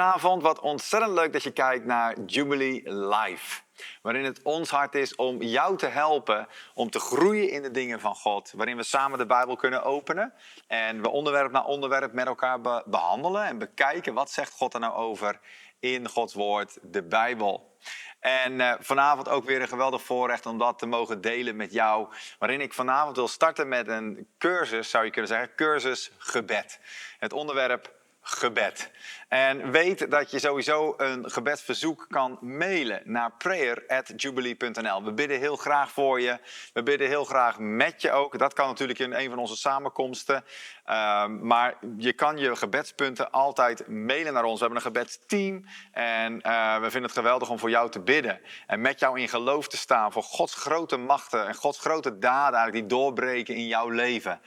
Vanavond, wat ontzettend leuk dat je kijkt naar Jubilee Live. Waarin het ons hart is om jou te helpen om te groeien in de dingen van God. Waarin we samen de Bijbel kunnen openen. En we onderwerp na onderwerp met elkaar behandelen en bekijken wat zegt God er nou over in Gods woord, de Bijbel. En uh, vanavond ook weer een geweldig voorrecht om dat te mogen delen met jou. Waarin ik vanavond wil starten met een cursus, zou je kunnen zeggen, cursus gebed. Het onderwerp gebed. En weet dat je sowieso een gebedsverzoek kan mailen naar prayer@jubilee.nl. We bidden heel graag voor je. We bidden heel graag met je ook. Dat kan natuurlijk in een van onze samenkomsten. Ehm, maar je kan je gebedspunten altijd mailen naar ons. We hebben een gebedsteam en uh, we vinden het geweldig om voor jou te bidden. En met jou in geloof te staan voor Gods grote machten en Gods grote daden die doorbreken in jouw leven.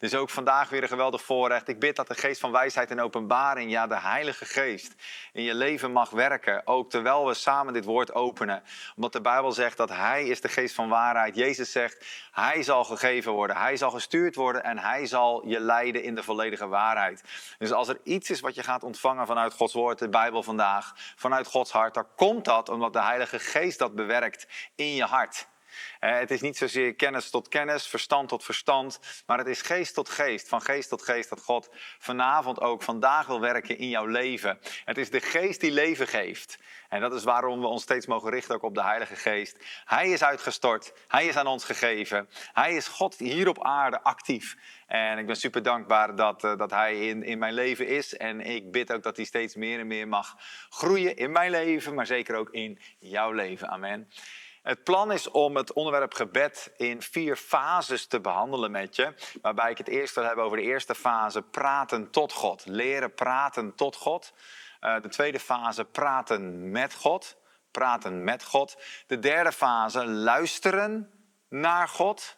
Dus ook vandaag weer een geweldig voorrecht. Ik bid dat de geest van wijsheid en openbaring, ja, de Heilige Geest, in je leven mag werken. Ook terwijl we samen dit woord openen. Omdat de Bijbel zegt dat Hij is de geest van waarheid. Jezus zegt, Hij zal gegeven worden, Hij zal gestuurd worden en Hij zal je leiden in de volledige waarheid. Dus als er iets is wat je gaat ontvangen vanuit Gods woord, de Bijbel vandaag, vanuit Gods hart, dan komt dat omdat de Heilige Geest dat bewerkt in je hart. Eh, het is niet zozeer kennis tot kennis, verstand tot verstand, maar het is geest tot geest, van geest tot geest, dat God vanavond ook vandaag wil werken in jouw leven. Het is de geest die leven geeft. En dat is waarom we ons steeds mogen richten ook op de Heilige Geest. Hij is uitgestort, Hij is aan ons gegeven. Hij is God hier op aarde actief. En ik ben super dankbaar dat, uh, dat Hij in, in mijn leven is. En ik bid ook dat Hij steeds meer en meer mag groeien in mijn leven, maar zeker ook in jouw leven. Amen. Het plan is om het onderwerp gebed in vier fases te behandelen met je. Waarbij ik het eerst wil hebben over de eerste fase, praten tot God. Leren praten tot God. Uh, de tweede fase, praten met God. Praten met God. De derde fase, luisteren naar God.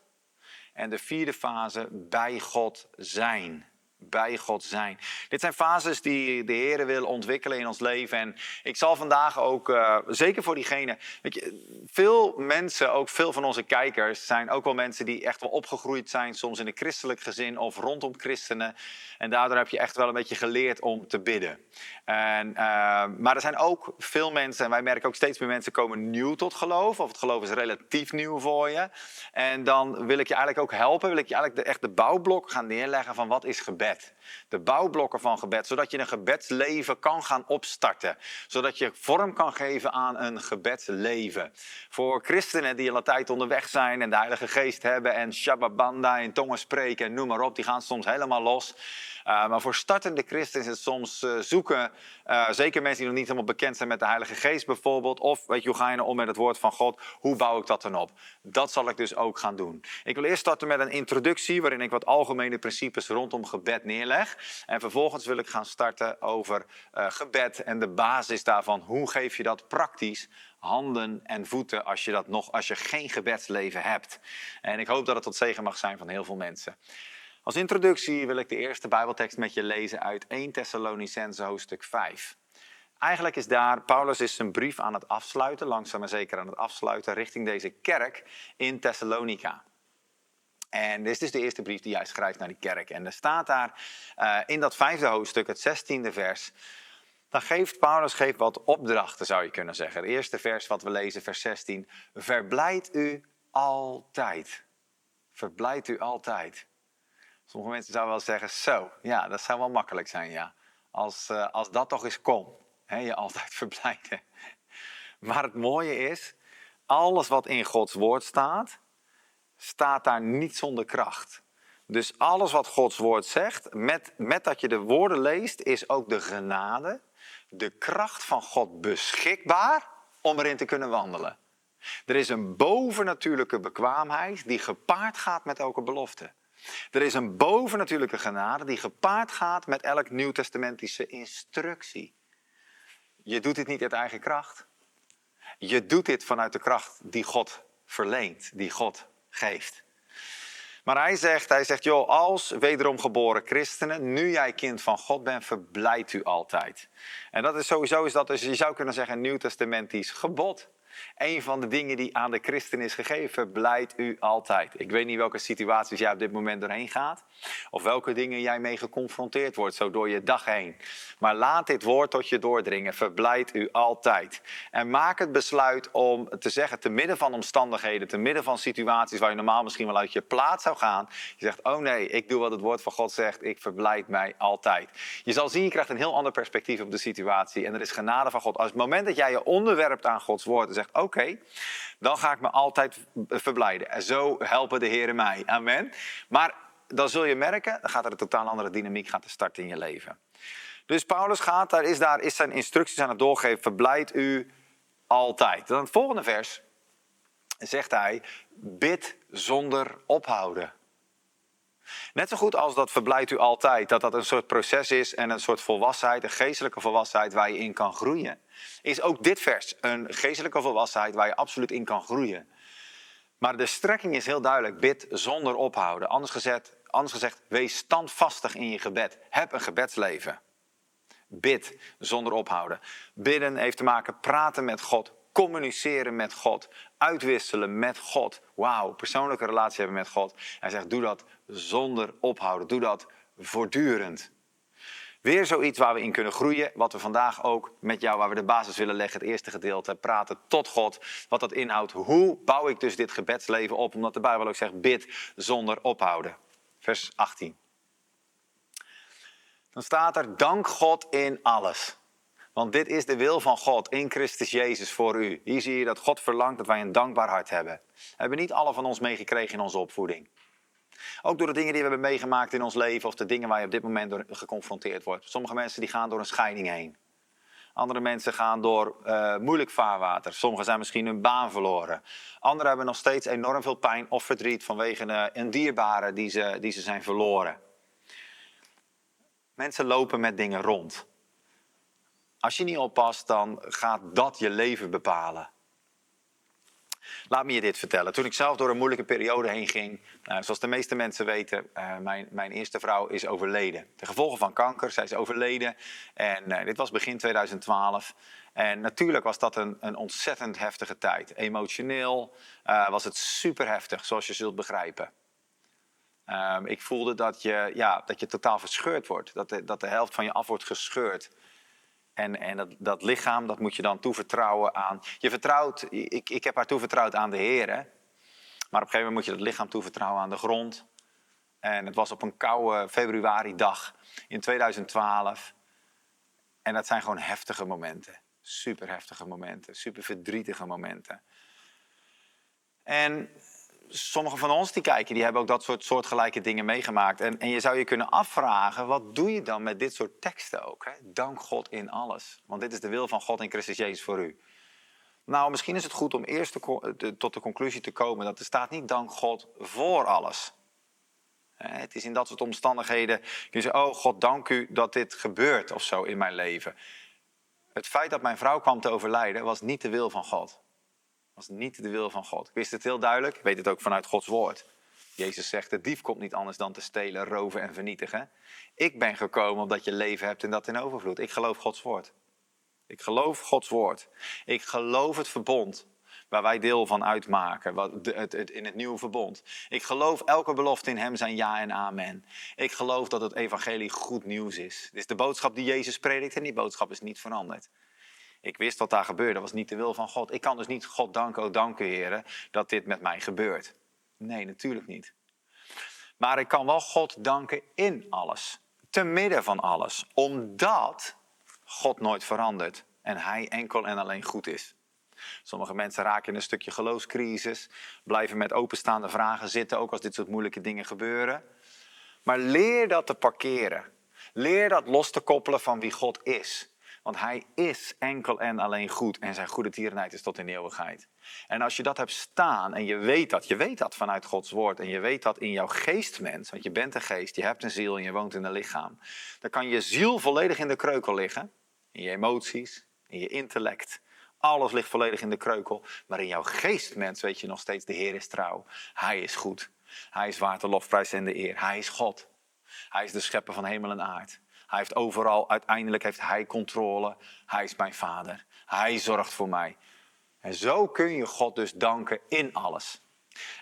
En de vierde fase, bij God zijn bij God zijn. Dit zijn fases die de Heer wil ontwikkelen in ons leven. En ik zal vandaag ook, uh, zeker voor diegene. Weet je, veel mensen, ook veel van onze kijkers, zijn ook wel mensen die echt wel opgegroeid zijn, soms in een christelijk gezin of rondom christenen. En daardoor heb je echt wel een beetje geleerd om te bidden. En, uh, maar er zijn ook veel mensen, en wij merken ook steeds meer mensen komen nieuw tot geloof. Of het geloof is relatief nieuw voor je. En dan wil ik je eigenlijk ook helpen, wil ik je eigenlijk de, echt de bouwblok gaan neerleggen van wat is gebed. De bouwblokken van gebed, zodat je een gebedsleven kan gaan opstarten. Zodat je vorm kan geven aan een gebedsleven. Voor christenen die al een tijd onderweg zijn en de Heilige Geest hebben en Shabbat in tongen spreken en noem maar op, die gaan soms helemaal los. Uh, maar voor startende christenen is het soms uh, zoeken, uh, zeker mensen die nog niet helemaal bekend zijn met de Heilige Geest bijvoorbeeld, of weet je, hoe ga je nou om met het woord van God, hoe bouw ik dat dan op? Dat zal ik dus ook gaan doen. Ik wil eerst starten met een introductie waarin ik wat algemene principes rondom gebed neerleg. En vervolgens wil ik gaan starten over gebed en de basis daarvan. Hoe geef je dat praktisch handen en voeten als je, dat nog, als je geen gebedsleven hebt. En ik hoop dat het tot zegen mag zijn van heel veel mensen. Als introductie wil ik de eerste Bijbeltekst met je lezen uit 1 Thessalonicense hoofdstuk 5. Eigenlijk is daar, Paulus is zijn brief aan het afsluiten, langzaam maar zeker aan het afsluiten, richting deze kerk in Thessalonica. En dit is de eerste brief die hij schrijft naar die kerk. En er staat daar uh, in dat vijfde hoofdstuk, het zestiende vers, dan geeft Paulus geeft wat opdrachten, zou je kunnen zeggen. Het eerste vers wat we lezen, vers 16. Verblijd u altijd. Verblijd u altijd. Sommige mensen zouden wel zeggen, zo, ja, dat zou wel makkelijk zijn, ja. Als, uh, als dat toch eens kon, hè, je altijd verblijden. Maar het mooie is, alles wat in Gods woord staat, staat daar niet zonder kracht. Dus alles wat Gods woord zegt, met, met dat je de woorden leest, is ook de genade, de kracht van God beschikbaar om erin te kunnen wandelen. Er is een bovennatuurlijke bekwaamheid die gepaard gaat met elke belofte. Er is een bovennatuurlijke genade die gepaard gaat met elk nieuwtestamentische instructie. Je doet dit niet uit eigen kracht. Je doet dit vanuit de kracht die God verleent, die God geeft. Maar hij zegt, hij zegt, joh, als wederom geboren christenen, nu jij kind van God bent, verblijd u altijd. En dat is sowieso, is dat dus, je zou kunnen zeggen, nieuwtestamentisch gebod. Een van de dingen die aan de christen is gegeven, verblijdt u altijd. Ik weet niet welke situaties jij op dit moment doorheen gaat. Of welke dingen jij mee geconfronteerd wordt, zo door je dag heen. Maar laat dit woord tot je doordringen. Verblijd u altijd. En maak het besluit om te zeggen, te midden van omstandigheden, te midden van situaties waar je normaal misschien wel uit je plaats zou gaan. Je zegt, oh nee, ik doe wat het woord van God zegt. Ik verblijd mij altijd. Je zal zien, je krijgt een heel ander perspectief op de situatie. En er is genade van God. Als het moment dat jij je onderwerpt aan Gods woord oké, dan ga ik me altijd verblijden. En zo helpen de Heer mij. Amen. Maar dan zul je merken, dan gaat er een totaal andere dynamiek starten in je leven. Dus Paulus gaat, daar is, daar is zijn instructies aan het doorgeven. Verblijd u altijd. Dan het volgende vers zegt hij, bid zonder ophouden. Net zo goed als dat verblijdt u altijd, dat dat een soort proces is en een soort volwassenheid, een geestelijke volwassenheid waar je in kan groeien, is ook dit vers een geestelijke volwassenheid waar je absoluut in kan groeien. Maar de strekking is heel duidelijk, bid zonder ophouden. Anders gezegd, anders gezegd wees standvastig in je gebed. Heb een gebedsleven. Bid zonder ophouden. Bidden heeft te maken praten met God, communiceren met God, uitwisselen met God. Wauw, persoonlijke relatie hebben met God. Hij zegt, doe dat zonder ophouden. Doe dat voortdurend. Weer zoiets waar we in kunnen groeien, wat we vandaag ook met jou, waar we de basis willen leggen, het eerste gedeelte, praten tot God, wat dat inhoudt. Hoe bouw ik dus dit gebedsleven op? Omdat de Bijbel ook zegt, bid zonder ophouden. Vers 18. Dan staat er, dank God in alles. Want dit is de wil van God in Christus Jezus voor u. Hier zie je dat God verlangt dat wij een dankbaar hart hebben. We hebben niet alle van ons meegekregen in onze opvoeding. Ook door de dingen die we hebben meegemaakt in ons leven of de dingen waar je op dit moment door geconfronteerd wordt. Sommige mensen die gaan door een scheiding heen. Andere mensen gaan door uh, moeilijk vaarwater. Sommigen zijn misschien hun baan verloren. Anderen hebben nog steeds enorm veel pijn of verdriet vanwege een dierbare die ze, die ze zijn verloren. Mensen lopen met dingen rond. Als je niet oppast, dan gaat dat je leven bepalen. Laat me je dit vertellen. Toen ik zelf door een moeilijke periode heen ging, uh, zoals de meeste mensen weten, uh, mijn, mijn eerste vrouw is overleden. De gevolgen van kanker, zij is overleden. En uh, dit was begin 2012. En natuurlijk was dat een, een ontzettend heftige tijd. Emotioneel was het super heftig, zoals je zult begrijpen. Um, ik voelde dat je, ja, dat je totaal verscheurd wordt. Dat de, dat de helft van je af wordt gescheurd. En, en dat, lichaam, dat moet je dan toevertrouwen aan. Je vertrouwt, ik, ik heb haar toevertrouwd aan de Heer. Maar op een gegeven moment moet je dat lichaam toevertrouwen aan de grond. En het was op een koude februari-dag in 2012. En dat zijn gewoon heftige momenten. Super heftige momenten, super verdrietige momenten. En sommigen van ons die kijken, die hebben ook dat soort soortgelijke dingen meegemaakt. En, en je zou je kunnen afvragen, wat doe je dan met dit soort teksten ook? Hè? Dank God in alles. Want dit is de wil van God in Christus Jezus voor u. Nou, misschien is het goed om eerst tot de conclusie te komen dat er staat niet dank God voor alles. Het is in dat soort omstandigheden, je zegt, oh God, dank u dat dit gebeurt of zo in mijn leven. Het feit dat mijn vrouw kwam te overlijden was niet de wil van God was niet de wil van God. Ik wist het heel duidelijk, ik weet het ook vanuit Gods woord. Jezus zegt, de dief komt niet anders dan te stelen, roven en vernietigen. Ik ben gekomen omdat je leven hebt en dat in overvloed. Ik geloof Gods woord. Ik geloof Gods woord. Ik geloof het verbond waar wij deel van uitmaken, wat, het, in het nieuwe verbond. Ik geloof elke belofte in Hem zijn ja en amen. Ik geloof dat het evangelie goed nieuws is. Dit is de boodschap die Jezus predikt en die boodschap is niet veranderd. Ik wist wat daar gebeurde, dat was niet de wil van God. Ik kan dus niet God danken, oh dank u heren, dat dit met mij gebeurt. Nee, natuurlijk niet. Maar ik kan wel God danken in alles. Te midden van alles. Omdat God nooit verandert. En Hij enkel en alleen goed is. Sommige mensen raken in een stukje geloofscrisis. Blijven met openstaande vragen zitten, ook als dit soort moeilijke dingen gebeuren. Maar leer dat te parkeren. Leer dat los te koppelen van wie God is. Want hij is enkel en alleen goed en zijn goede tierenheid is tot in de eeuwigheid. En als je dat hebt staan en je weet dat, je weet dat vanuit Gods woord en je weet dat in jouw geestmens, want je bent een geest, je hebt een ziel en je woont in een lichaam, dan kan je ziel volledig in de kreukel liggen, in je emoties, in je intellect. Alles ligt volledig in de kreukel, maar in jouw geestmens weet je nog steeds, de Heer is trouw. Hij is goed. Hij is waard de lofprijs en de eer. Hij is God. Hij is de schepper van hemel en aard. Hij heeft overal, uiteindelijk heeft hij controle. Hij is mijn vader. Hij zorgt voor mij. En zo kun je God dus danken in alles.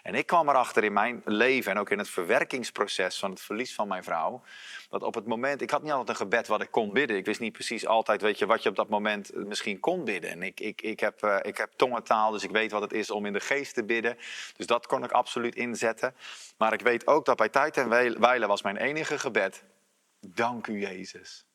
En ik kwam erachter in mijn leven en ook in het verwerkingsproces van het verlies van mijn vrouw. Dat op het moment, ik had niet altijd een gebed wat ik kon bidden. Ik wist niet precies altijd, weet je, wat je op dat moment misschien kon bidden. En ik, ik, ik, heb, uh, ik heb tongentaal, dus ik weet wat het is om in de geest te bidden. Dus dat kon ik absoluut inzetten. Maar ik weet ook dat bij tijd en wijle was mijn enige gebed. Dank u Jezus.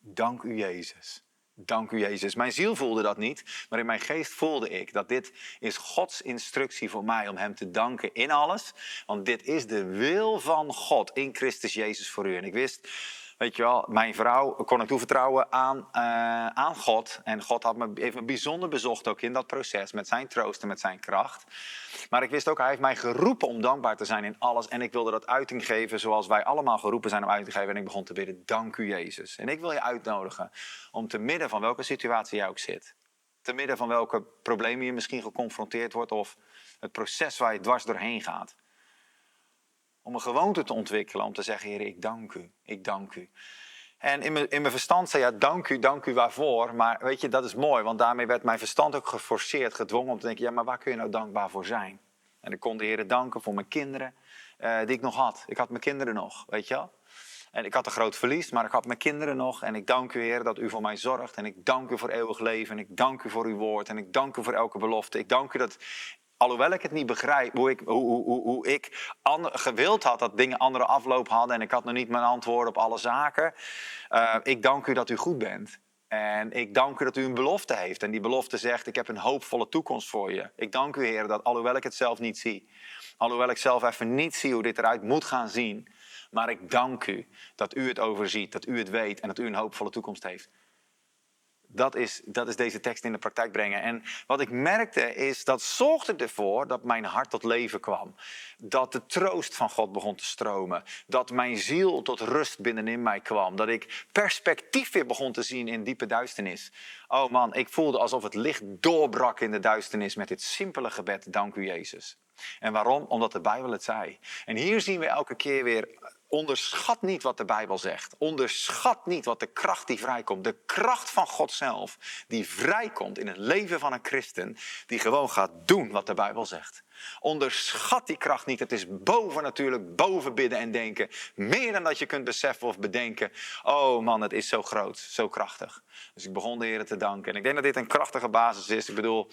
Dank u Jezus. Dank u Jezus. Mijn ziel voelde dat niet, maar in mijn geest voelde ik dat dit is Gods instructie voor mij om Hem te danken in alles. Want dit is de wil van God in Christus Jezus voor u. En ik wist, Weet je wel, mijn vrouw kon ik toevertrouwen aan, uh, aan God. En God had me even bijzonder bezocht ook in dat proces met zijn troost en met zijn kracht. Maar ik wist ook, hij heeft mij geroepen om dankbaar te zijn in alles. En ik wilde dat uiting geven zoals wij allemaal geroepen zijn om uit te geven. En ik begon te bidden, dank u Jezus. En ik wil je uitnodigen om te midden van welke situatie jij ook zit. Te midden van welke problemen je misschien geconfronteerd wordt of het proces waar je dwars doorheen gaat om een gewoonte te ontwikkelen om te zeggen, Heer, ik dank u, ik dank u. En in mijn, in mijn verstand zei ja, dank u, dank u waarvoor. Maar weet je, dat is mooi, want daarmee werd mijn verstand ook geforceerd, gedwongen om te denken, ja, maar waar kun je nou dankbaar voor zijn? En ik kon de Heer danken voor mijn kinderen uh, die ik nog had. Ik had mijn kinderen nog, weet je wel. En ik had een groot verlies, maar ik had mijn kinderen nog. En ik dank u, Heer, dat u voor mij zorgt. En ik dank u voor eeuwig leven. En ik dank u voor uw woord. En ik dank u voor elke belofte. Ik dank u dat Alhoewel ik het niet begrijp hoe ik, hoe, hoe, hoe ik gewild had dat dingen andere afloop hadden en ik had nog niet mijn antwoord op alle zaken. Uh, ik dank u dat u goed bent. En ik dank u dat u een belofte heeft. En die belofte zegt: Ik heb een hoopvolle toekomst voor je. Ik dank u, Heer, dat alhoewel ik het zelf niet zie, alhoewel ik zelf even niet zie hoe dit eruit moet gaan zien, maar ik dank u dat u het overziet, dat u het weet en dat u een hoopvolle toekomst heeft. Dat is, dat is deze tekst in de praktijk brengen. En wat ik merkte is, dat zorgde ervoor dat mijn hart tot leven kwam. Dat de troost van God begon te stromen. Dat mijn ziel tot rust binnenin mij kwam. Dat ik perspectief weer begon te zien in diepe duisternis. Oh man, ik voelde alsof het licht doorbrak in de duisternis met dit simpele gebed. Dank u Jezus. En waarom? Omdat de Bijbel het zei. En hier zien we elke keer weer Onderschat niet wat de Bijbel zegt. Onderschat niet wat de kracht die vrijkomt. De kracht van God zelf, die vrijkomt in het leven van een christen, die gewoon gaat doen wat de Bijbel zegt. Onderschat die kracht niet. Het is boven natuurlijk, boven bidden en denken. Meer dan dat je kunt beseffen of bedenken. Oh man, het is zo groot, zo krachtig. Dus ik begon de Heer te danken. En ik denk dat dit een krachtige basis is. Ik bedoel,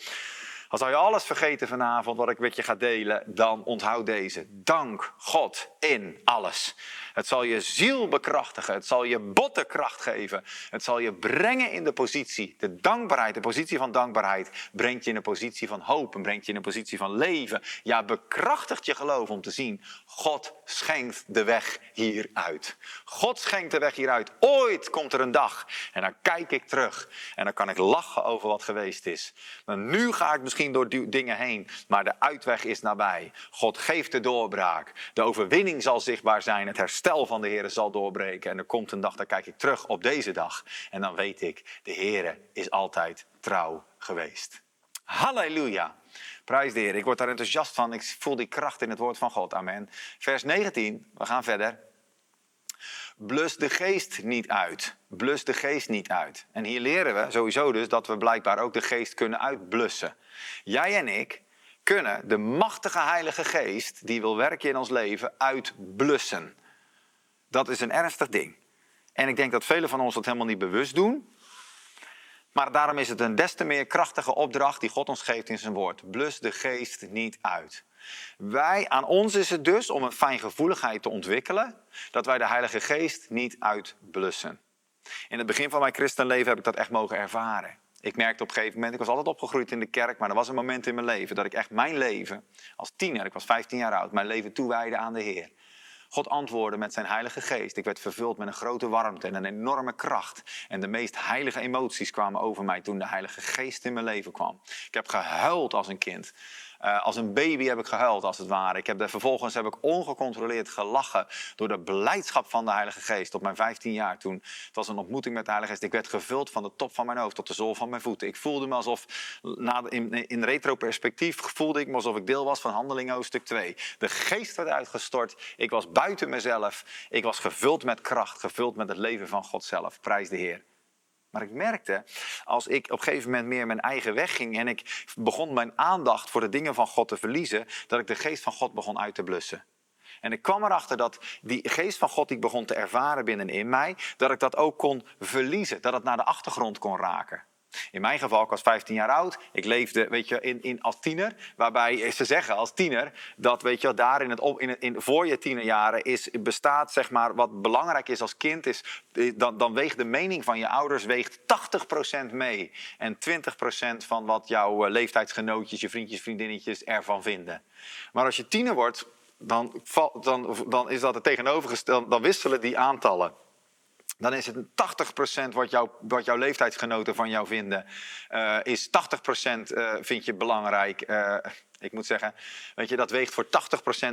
als zou je alles vergeten vanavond wat ik met je ga delen, dan onthoud deze. Dank God in alles. Het zal je ziel bekrachtigen. Het zal je botten kracht geven. Het zal je brengen in de positie. De dankbaarheid, de positie van dankbaarheid, brengt je in een positie van hoop en brengt je in een positie van leven. Ja, bekrachtigt je geloof om te zien. God schenkt de weg hieruit. God schenkt de weg hieruit. Ooit komt er een dag en dan kijk ik terug en dan kan ik lachen over wat geweest is. Nu ga ik misschien door dingen heen, maar de uitweg is nabij. God geeft de doorbraak. De overwinning zal zichtbaar zijn. Het herstel herstel van de Heer zal doorbreken. En er komt een dag, dan kijk ik terug op deze dag. En dan weet ik, de Heer is altijd trouw geweest. Halleluja. Prijs de Heer. Ik word daar enthousiast van. Ik voel die kracht in het woord van God. Amen. Vers 19, we gaan verder. Blus de geest niet uit. Blus de geest niet uit. En hier leren we sowieso dus dat we blijkbaar ook de geest kunnen uitblussen. Jij en ik kunnen de machtige Heilige Geest, die wil werken in ons leven, uitblussen. Dat is een ernstig ding. En ik denk dat velen van ons dat helemaal niet bewust doen. Maar daarom is het een des te meer krachtige opdracht die God ons geeft in zijn woord. Blus de geest niet uit. Wij, aan ons is het dus om een fijngevoeligheid te ontwikkelen, dat wij de Heilige Geest niet uitblussen. In het begin van mijn christenleven heb ik dat echt mogen ervaren. Ik merkte op een gegeven moment, ik was altijd opgegroeid in de kerk, maar er was een moment in mijn leven dat ik echt mijn leven, als tiener, ik was 15 jaar oud, mijn leven toewijde aan de Heer. God antwoordde met zijn Heilige Geest. Ik werd vervuld met een grote warmte en een enorme kracht. En de meest heilige emoties kwamen over mij toen de Heilige Geest in mijn leven kwam. Ik heb gehuild als een kind. Uh, als een baby heb ik gehuild, als het ware. Ik heb vervolgens heb ik ongecontroleerd gelachen door de blijdschap van de Heilige Geest op mijn 15 jaar toen. Het was een ontmoeting met de Heilige Geest. Ik werd gevuld van de top van mijn hoofd tot de zool van mijn voeten. Ik voelde me alsof, na, in, in retro-perspectief, voelde ik me alsof ik deel was van Handelingen hoofdstuk 2. De Geest werd uitgestort. Ik was buiten mezelf. Ik was gevuld met kracht, gevuld met het leven van God zelf. Prijs de Heer. Maar ik merkte, als ik op een gegeven moment meer mijn eigen weg ging en ik begon mijn aandacht voor de dingen van God te verliezen, dat ik de geest van God begon uit te blussen. En ik kwam erachter dat die geest van God die ik begon te ervaren binnenin mij, dat ik dat ook kon verliezen, dat het naar de achtergrond kon raken. In mijn geval, ik was 15 jaar oud. Ik leefde, weet je, in, in, als tiener. Waarbij ze zeggen als tiener dat, weet je, daar in het, in, in voor je tienerjaren is, bestaat, zeg maar, wat belangrijk is als kind, is, dan, dan weegt de mening van je ouders weegt 80% mee. En 20% van wat jouw eh, leeftijdsgenootjes, je vriendjes, vriendinnetjes ervan vinden. Maar als je tiener wordt, dan, dan, dan is dat het tegenovergestelde, dan wisselen die aantallen dan is het 80% wat, wat jouw leeftijdsgenoten van jou vinden. Uh, is 80% uh, eh, vind je belangrijk. Uh, ik moet zeggen, weet je, dat weegt voor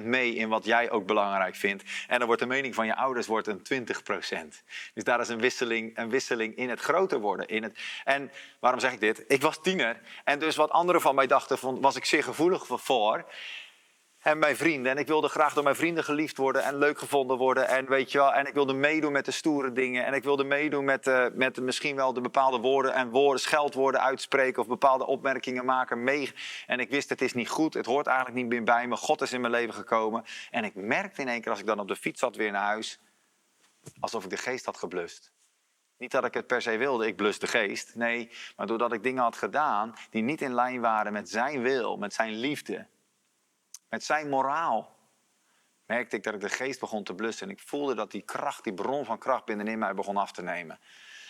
80% mee in wat jij ook belangrijk vindt. En dan wordt de mening van je ouders wordt een 20%. Dus daar is een wisseling, een wisseling in het groter worden. In het, en waarom zeg ik dit? Ik was tiener. En dus wat anderen van mij dachten, was ik zeer gevoelig voor en mijn vrienden. En ik wilde graag door mijn vrienden geliefd worden en leuk gevonden worden. En weet je wel, en ik wilde meedoen met de stoere dingen. En ik wilde meedoen met, uh, met misschien wel de bepaalde woorden en woorden, scheldwoorden uitspreken of bepaalde opmerkingen maken. Mee. En ik wist, het is niet goed, het hoort eigenlijk niet meer bij me. God is in mijn leven gekomen. En ik merkte in één keer als ik dan op de fiets zat weer naar huis, alsof ik de geest had geblust. Niet dat ik het per se wilde, ik blus de geest. Nee, maar doordat ik dingen had gedaan die niet in lijn waren met zijn wil, met zijn liefde met zijn moraal, merkte ik dat ik de geest begon te blussen. En ik voelde dat die kracht, die bron van kracht binnenin mij begon af te nemen.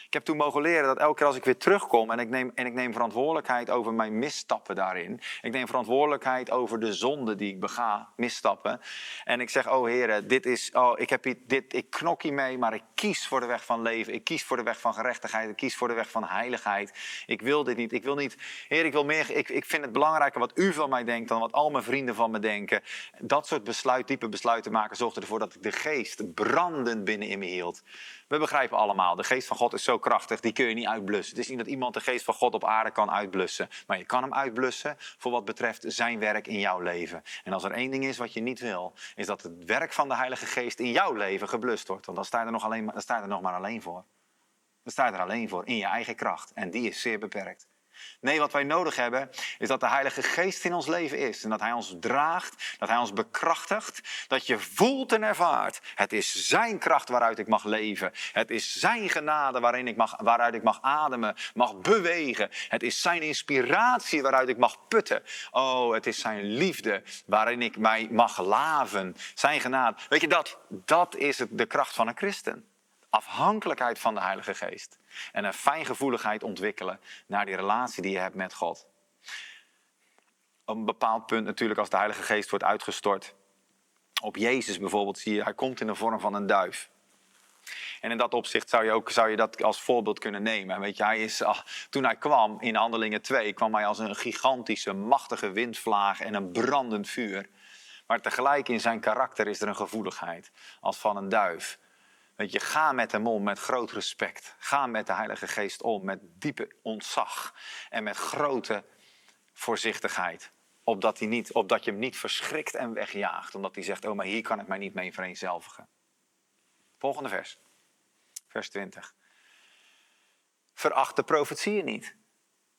Ik heb toen mogen leren dat elke keer als ik weer terugkom en ik, neem, en ik neem verantwoordelijkheid over mijn misstappen daarin. Ik neem verantwoordelijkheid over de zonde die ik bega, misstappen. En ik zeg, oh heren, dit is, oh, ik, heb hier, dit, ik knok hiermee, maar ik kies voor de weg van leven. Ik kies voor de weg van gerechtigheid. Ik kies voor de weg van heiligheid. Ik wil dit niet. Ik wil niet, heer, ik wil meer, ik, ik vind het belangrijker wat u van mij denkt dan wat al mijn vrienden van me denken. Dat soort besluit, diepe besluiten maken zorgde ervoor dat ik de geest brandend binnen in me hield. We begrijpen allemaal, de geest van God is zo krachtig, die kun je niet uitblussen. Het is niet dat iemand de geest van God op aarde kan uitblussen. Maar je kan hem uitblussen voor wat betreft zijn werk in jouw leven. En als er één ding is wat je niet wil, is dat het werk van de Heilige Geest in jouw leven geblust wordt. Want dan sta je er nog, alleen, dan sta je er nog maar alleen voor. Dan sta je er alleen voor, in je eigen kracht. En die is zeer beperkt. Nee, wat wij nodig hebben is dat de Heilige Geest in ons leven is. En dat Hij ons draagt, dat Hij ons bekrachtigt. Dat je voelt en ervaart. Het is Zijn kracht waaruit ik mag leven. Het is Zijn genade waarin ik mag, waaruit ik mag ademen, mag bewegen. Het is Zijn inspiratie waaruit ik mag putten. Oh, het is Zijn liefde waarin ik mij mag laven. Zijn genade. Weet je, dat, dat is de kracht van een christen afhankelijkheid van de Heilige Geest. En een fijngevoeligheid ontwikkelen naar die relatie die je hebt met God. Op een bepaald punt natuurlijk als de Heilige Geest wordt uitgestort. Op Jezus bijvoorbeeld zie je, hij komt in de vorm van een duif. En in dat opzicht zou je, ook, zou je dat als voorbeeld kunnen nemen. Weet je, hij is, ach, toen hij kwam in Handelingen 2, kwam hij als een gigantische, machtige windvlaag en een brandend vuur. Maar tegelijk in zijn karakter is er een gevoeligheid, als van een duif. Weet je, ga met hem om met groot respect. Ga met de Heilige Geest om met diepe ontzag en met grote voorzichtigheid. Opdat, hij niet, opdat je hem niet verschrikt en wegjaagt. Omdat hij zegt, oh maar hier kan ik mij niet mee vereenzelvigen. Volgende vers. Vers 20. Veracht de profetieën niet.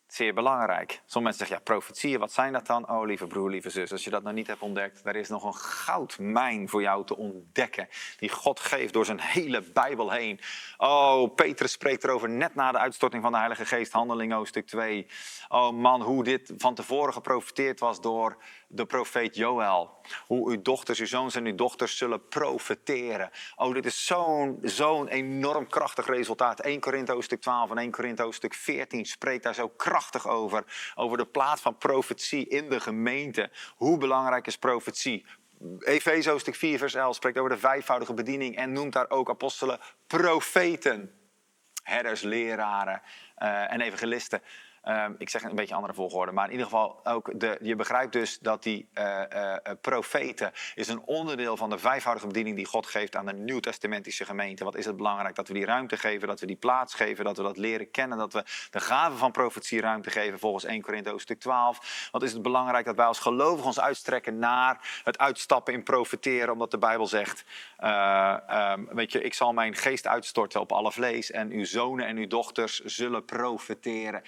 Zeer belangrijk. Sommige mensen zeggen, ja, profetieën, wat zijn dat dan? Oh, lieve broer, lieve zus, als je dat nog niet hebt ontdekt, er is nog een goudmijn voor jou te ontdekken. Die God geeft door zijn hele Bijbel heen. Oh, Petrus spreekt erover net na de uitstorting van de Heilige Geest, handeling hoofdstuk 2. Oh man, hoe dit van tevoren geprofiteerd was door de profeet Joël. Hoe uw dochters, uw zoons en uw dochters zullen profeteren. Oh, dit is zo'n zo'n enorm krachtig resultaat. 1 Korinthe hoofdstuk 12 en 1 Korinthe hoofdstuk 14 spreekt daar zo krachtig over. Over de plaats van profetie in de gemeente. Hoe belangrijk is profetie? Efeze hoofdstuk 4 vers 11 spreekt over de vijfvoudige bediening en noemt daar ook apostelen profeten. Herders, leraren uh, en evangelisten. Ehm, ik zeg een beetje andere volgorde, maar in ieder geval ook de, je begrijpt dus dat die uh, uh, profeten is een onderdeel van de vijfvoudige bediening die God geeft aan de nieuwtestamentische gemeente. Wat is het belangrijk dat we die ruimte geven, dat we die plaats geven, dat we dat leren kennen, dat we de gave van profetie ruimte geven volgens 1 Korinthe hoofdstuk 12. Wat is het belangrijk dat wij als gelovigen ons uitstrekken naar het uitstappen in profeteren, omdat de Bijbel zegt, um, weet je, ik zal mijn geest uitstorten op alle vlees en uw zonen en uw dochters zullen profeteren.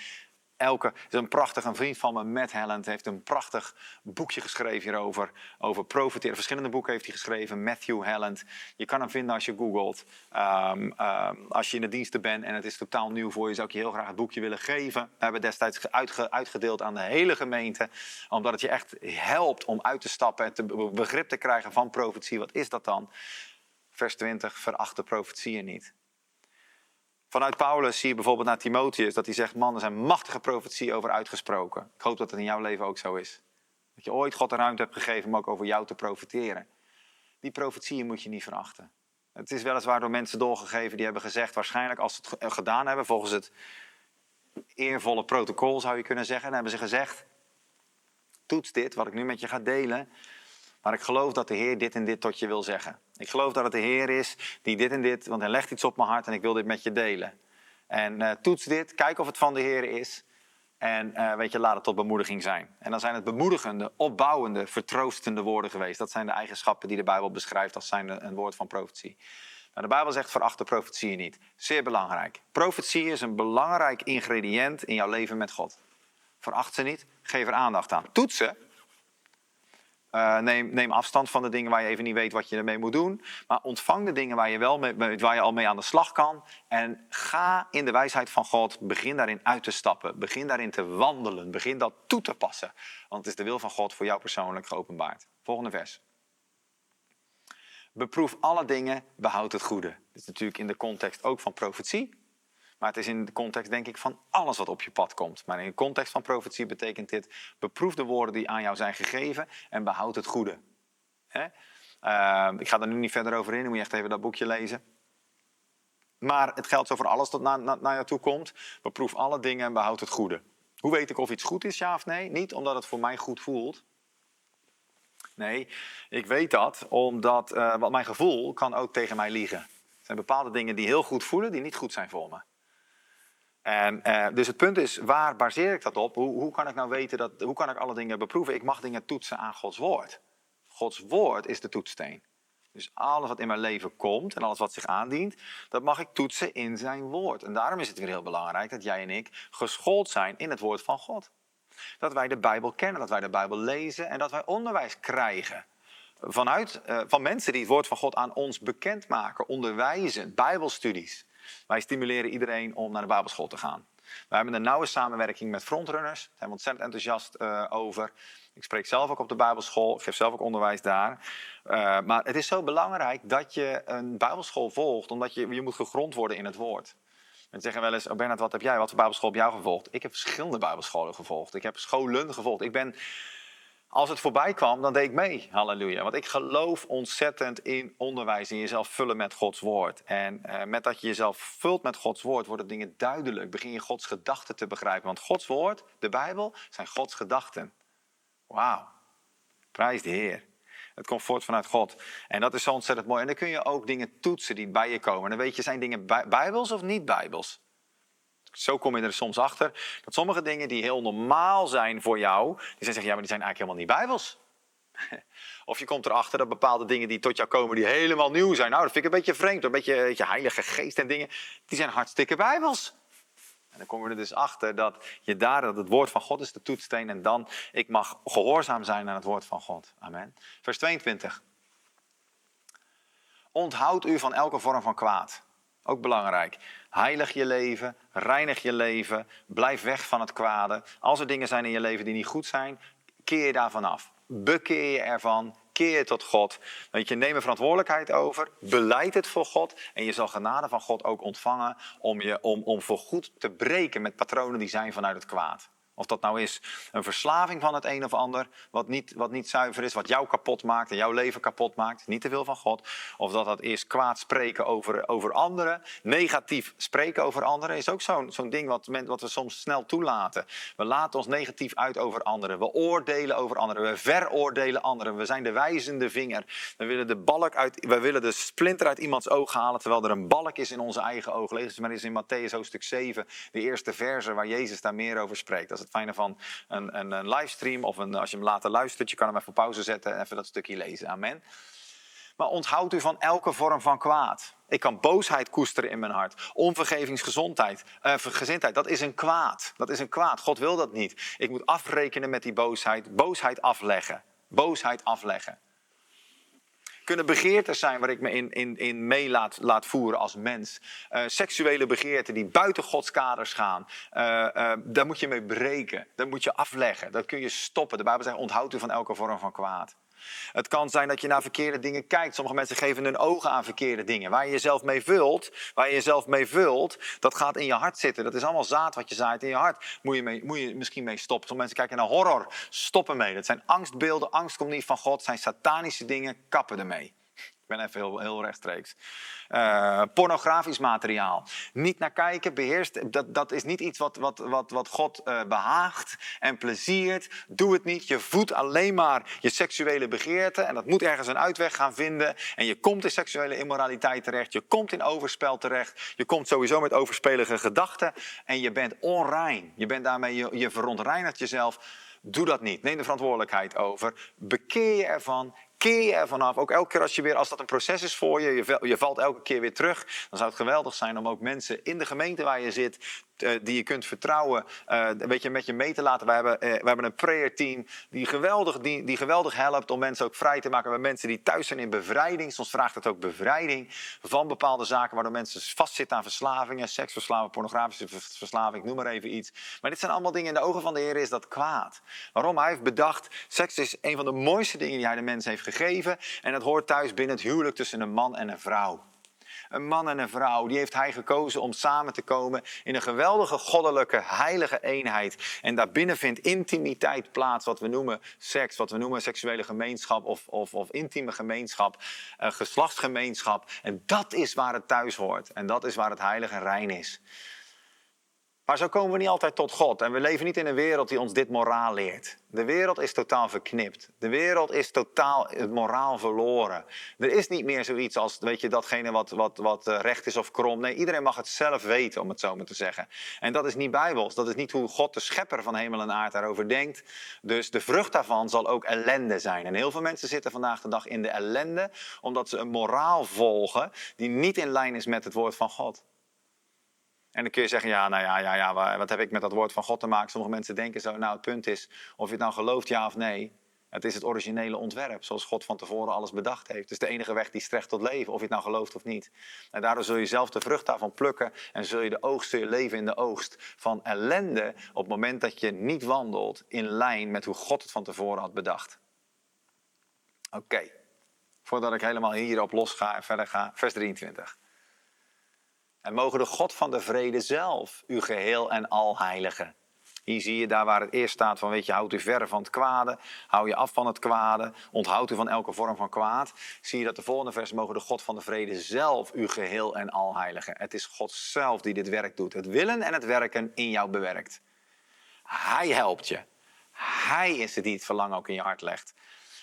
Elke, is een prachtig, een vriend van me, Matt Helland, heeft een prachtig boekje geschreven hierover. Over profiteren. Verschillende boeken heeft hij geschreven. Matthew Helland. Je kan hem vinden als je googelt. Um, um, als je in de diensten bent en het is totaal nieuw voor je, zou ik je heel graag het boekje willen geven. We hebben destijds uitge, uitgedeeld aan de hele gemeente. Omdat het je echt helpt om uit te stappen en te begrip te krijgen van profetie. Wat is dat dan? Vers 20, veracht de profetieën niet. Vanuit Paulus zie je bijvoorbeeld naar Timotheus dat hij zegt: Man, er zijn machtige profetieën over uitgesproken. Ik hoop dat het in jouw leven ook zo is. Dat je ooit God de ruimte hebt gegeven om ook over jou te profeteren. Die profetieën moet je niet verachten. Het is weliswaar door mensen doorgegeven die hebben gezegd, waarschijnlijk als ze het gedaan hebben, volgens het eervolle protocol zou je kunnen zeggen, dan hebben ze gezegd: Toets dit, wat ik nu met je ga delen. Maar ik geloof dat de Heer dit en dit tot je wil zeggen. Ik geloof dat het de Heer is die dit en dit, want hij legt iets op mijn hart en ik wil dit met je delen. En uh, toets dit, kijk of het van de Heer is. En uh, weet je, laat het tot bemoediging zijn. En dan zijn het bemoedigende, opbouwende, vertroostende woorden geweest. Dat zijn de eigenschappen die de Bijbel beschrijft als zijn een woord van profetie. Nou, de Bijbel zegt veracht de profetieën niet. Zeer belangrijk. Profetie is een belangrijk ingrediënt in jouw leven met God. Veracht ze niet, geef er aandacht aan. Toets ze, uh, neem, neem, afstand van de dingen waar je even niet weet wat je ermee moet doen. Maar ontvang de dingen waar je, wel waar je al mee aan de slag kan. En ga in de wijsheid van God. Begin daarin uit te stappen. Begin daarin te wandelen. Begin dat toe te passen. Want het is de wil van God voor jou persoonlijk geopenbaard. Volgende vers. Beproef alle dingen, behoud het goede. Dit is natuurlijk in de context ook van profetie. Maar het is in de context, denk ik, van alles wat op je pad komt. Maar in de context van profetie betekent dit: beproef de woorden die aan jou zijn gegeven en behoud het goede. Uh, ik ga er nu niet verder over in, dan moet je echt even dat boekje lezen. Maar het geldt zo voor alles dat naar, naar jou toe komt. Beproef alle dingen en behoud het goede. Hoe weet ik of iets goed is, ja of nee? Niet omdat het voor mij goed voelt. Nee, ik weet dat omdat wat mijn gevoel kan ook tegen mij liegen. Er zijn bepaalde dingen die heel goed voelen, die niet goed zijn voor me. En, uh, dus het punt is, waar baseer ik dat op? Hoe, hoe, kan ik nou weten dat, hoe kan ik alle dingen beproeven? Ik mag dingen toetsen aan Gods woord. Gods woord is de toetssteen. Dus alles wat in mijn leven komt en alles wat zich aandient, dat mag ik toetsen in zijn woord. En daarom is het weer heel belangrijk dat jij en ik geschoold zijn in het woord van God. Dat wij de Bijbel kennen, dat wij de Bijbel lezen en dat wij onderwijs krijgen. Vanuit, uh, van mensen die het woord van God aan ons bekendmaken, onderwijzen, Bijbelstudies. Wij stimuleren iedereen om naar de Bijbelschool te gaan. We hebben een nauwe samenwerking met frontrunners. Daar zijn we ontzettend enthousiast uh, over. Ik spreek zelf ook op de Bijbelschool. Ik geef zelf ook onderwijs daar. Uh, maar het is zo belangrijk dat je een Bijbelschool volgt, omdat je, je moet gegrond worden in het woord. En zeggen wel eens, oh wat heb jij? Wat voor Bijbelschool heb jij gevolgd? Ik heb verschillende Bijbelscholen gevolgd. Ik heb scholen gevolgd. Ik ben als het voorbij kwam, dan deed ik mee. Halleluja. Want ik geloof ontzettend in onderwijs en jezelf vullen met Gods woord. En uh, met dat je jezelf vult met Gods woord, worden dingen duidelijk. Begin je Gods gedachten te begrijpen. Want Gods woord, de Bijbel, zijn Gods gedachten. Wauw. Prijs de Heer. Het komt voort vanuit God. En dat is zo ontzettend mooi. En dan kun je ook dingen toetsen die bij je komen. En dan weet je, zijn dingen bijbels of niet bijbels? Zo kom je er soms achter dat sommige dingen die heel normaal zijn voor jou, die zijn zeggen, ja, maar die zijn eigenlijk helemaal niet bijbels. Of je komt erachter dat bepaalde dingen die tot jou komen, die helemaal nieuw zijn. Nou, dat vind ik een beetje vreemd, een beetje, beetje heilige geest en dingen, die zijn hartstikke bijbels. En dan kom je er dus achter dat je daar, dat het woord van God is de toetssteen. En dan, ik mag gehoorzaam zijn aan het woord van God. Amen. Vers 22. Onthoud u van elke vorm van kwaad. Ook belangrijk. Heilig je leven, reinig je leven, blijf weg van het kwade. Als er dingen zijn in je leven die niet goed zijn, keer je daarvan af. Bekeer je ervan, keer je tot God. Weet je, neem er verantwoordelijkheid over, beleid het voor God en je zal genade van God ook ontvangen om, je, om, om voor goed te breken met patronen die zijn vanuit het kwaad. Of dat nou is een verslaving van het een of ander, wat niet, wat niet zuiver is, wat jou kapot maakt en jouw leven kapot maakt, niet te veel van God. Of dat dat is kwaad spreken over, over anderen, negatief spreken over anderen, is ook zo'n zo'n ding wat, wat we soms snel toelaten. We laten ons negatief uit over anderen, we oordelen over anderen, we veroordelen anderen, we zijn de wijzende vinger. We willen de balk uit, we willen de splinter uit iemands oog halen, terwijl er een balk is in onze eigen oog. Lees het maar eens in Matthäus hoofdstuk 7, de eerste verse waar Jezus daar meer over spreekt. Dat het fijne van een, een, een livestream of een, als je hem later luistert, je kan hem even pauze zetten en even dat stukje lezen. Amen. Maar onthoud u van elke vorm van kwaad. Ik kan boosheid koesteren in mijn hart. Onvergevingsgezondheid, gezindheid, dat is een kwaad. Dat is een kwaad. God wil dat niet. Ik moet afrekenen met die boosheid. Boosheid afleggen. Boosheid afleggen kunnen begeertes zijn waar ik me in, in, in mee laat, laat voeren als mens. Uh, seksuele begeerten die buiten Gods kaders gaan. Uh, uh, daar moet je mee breken. Dat moet je afleggen. Dat kun je stoppen. De Bijbel zegt onthoud u van elke vorm van kwaad. Het kan zijn dat je naar verkeerde dingen kijkt. Sommige mensen geven hun ogen aan verkeerde dingen. Waar je jezelf mee vult, waar je jezelf mee vult, dat gaat in je hart zitten. Dat is allemaal zaad wat je zaait in je hart. Moet je, moet je misschien mee stoppen. Sommige mensen kijken naar horror. Stoppen mee. Dat zijn angstbeelden. Angst komt niet van God. Dat zijn satanische dingen. Kappen ermee ben even heel, heel rechtstreeks. Uh, pornografisch materiaal. Niet naar kijken, beheerst. Dat, dat is niet iets wat, wat, wat, wat God uh, behaagt en pleziert. Doe het niet. Je voedt alleen maar je seksuele begeerte. En dat moet ergens een uitweg gaan vinden. En je komt in seksuele immoraliteit terecht. Je komt in overspel terecht. Je komt sowieso met overspelige gedachten. En je bent onrein. Je bent daarmee, je, je verontreinigt jezelf. Doe dat niet. Neem de verantwoordelijkheid over. Bekeer je ervan keer je ervan af. Ook elke keer als je weer, als dat een proces is voor je, je, je valt elke keer weer terug. Dan zou het geweldig zijn om ook mensen in de gemeente waar je zit, die je kunt vertrouwen, een beetje met je mee te laten. We hebben, uh, we hebben een prayer team die geweldig, die, die geweldig helpt om mensen ook vrij te maken. We hebben mensen die thuis zijn in bevrijding. Soms vraagt het ook bevrijding van bepaalde zaken waardoor mensen vastzitten aan verslavingen, seksverslaving, pornografische verslaving, noem maar even iets. Maar dit zijn allemaal dingen in de ogen van de Heer is dat kwaad. Waarom? Hij heeft bedacht, seks is een van de mooiste dingen die hij de mens heeft gegeven. En dat hoort thuis binnen het huwelijk tussen een man en een vrouw een man en een vrouw, die heeft hij gekozen om samen te komen in een geweldige goddelijke, heilige eenheid. En daarbinnen vindt intimiteit plaats, wat we noemen seks, wat we noemen seksuele gemeenschap of, of, of intieme gemeenschap, geslachtsgemeenschap. En dat is waar het thuis hoort. En dat is waar het heilige rein is. Maar zo komen we niet altijd tot God. En we leven niet in een wereld die ons dit moraal leert. De wereld is totaal verknipt. De wereld is totaal het moraal verloren. Er is niet meer zoiets als, weet je, datgene wat, wat, wat eh, recht is of krom. Nee, iedereen mag het zelf weten, om het zo maar te zeggen. En dat is niet bijbels. Dat is niet hoe God, de schepper van hemel en aarde, daarover denkt. Dus de vrucht daarvan zal ook ellende zijn. En heel veel mensen zitten vandaag de dag in de ellende, omdat ze een moraal volgen die niet in lijn is met het woord van God. En dan kun je zeggen, ja, nou ja, ja, ja, wat heb ik met dat woord van God te maken? Sommige mensen denken zo, nou het punt is, of je het nou gelooft, ja of nee. Het is het originele ontwerp, zoals God van tevoren alles bedacht heeft. Het is de enige weg die strekt tot leven, of je het nou gelooft of niet. En daardoor zul je zelf de vrucht daarvan plukken en zul je de oogst, je leven in de oogst van ellende op het moment dat je niet wandelt in lijn met hoe God het van tevoren had bedacht. Oké, voordat ik helemaal hierop los ga en verder ga, vers 23. En mogen de God van de vrede zelf u geheel en al heiligen. Hier zie je daar waar het eerst staat van, weet je, houd u ver van het kwade, hou je af van het kwade, onthoud u van elke vorm van kwaad. Zie je dat de volgende vers, mogen de God van de vrede zelf u geheel en al heiligen. Het is God zelf die dit werk doet. Het willen en het werken in jou bewerkt. Hij helpt je. Hij is het die het verlangen ook in je hart legt.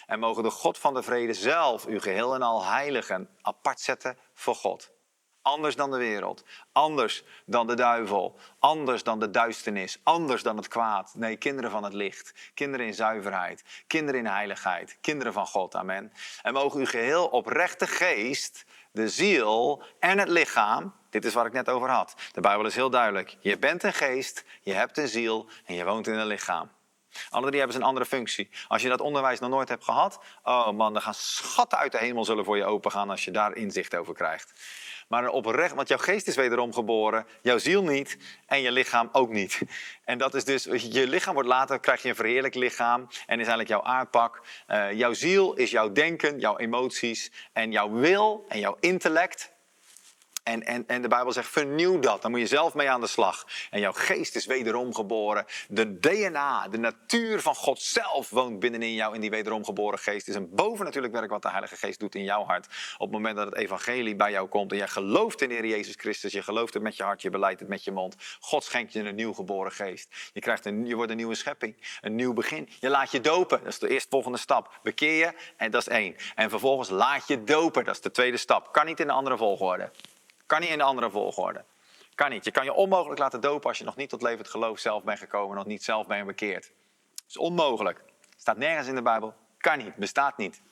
En mogen de God van de vrede zelf u geheel en al heiligen, apart zetten voor God. Anders dan de wereld. Anders dan de duivel. Anders dan de duisternis. Anders dan het kwaad. Nee, kinderen van het licht. Kinderen in zuiverheid. Kinderen in heiligheid. Kinderen van God. Amen. En mogen u geheel oprechte geest, de ziel en het lichaam. Dit is waar ik net over had. De Bijbel is heel duidelijk. Je bent een geest, je hebt een ziel en je woont in een lichaam. Alle drie hebben ze een andere functie. Als je dat onderwijs nog nooit hebt gehad, oh man, dan gaan schatten uit de hemel zullen voor je open gaan als je daar inzicht over krijgt. Maar oprecht, want jouw geest is wederom geboren, jouw ziel niet en je lichaam ook niet. En dat is dus, je lichaam wordt later, krijg je een verheerlijk lichaam en is eigenlijk jouw aardpak. Uh, jouw ziel is jouw denken, jouw emoties en jouw wil en jouw intellect. En, en, en de Bijbel zegt, vernieuw dat. Dan moet je zelf mee aan de slag. En jouw geest is wederom geboren. De DNA, de natuur van God zelf woont binnenin jou in die wederom geboren geest. Het is een bovennatuurlijk werk wat de Heilige Geest doet in jouw hart. Op het moment dat het evangelie bij jou komt en jij gelooft in de Heer Jezus Christus. Je gelooft het met je hart, je beleidt het met je mond. God schenkt je een nieuw geboren geest. Je, krijgt een, je wordt een nieuwe schepping, een nieuw begin. Je laat je dopen, dat is de eerstvolgende stap. Bekeer je en dat is één. En vervolgens laat je dopen, dat is de tweede stap. Kan niet in een andere volgorde. Kan niet in een andere volgorde. Kan niet. Je kan je onmogelijk laten dopen als je nog niet tot levend geloof zelf bent gekomen, nog niet zelf bent bekeerd. Dat is onmogelijk. Staat nergens in de Bijbel. Kan niet. Bestaat niet.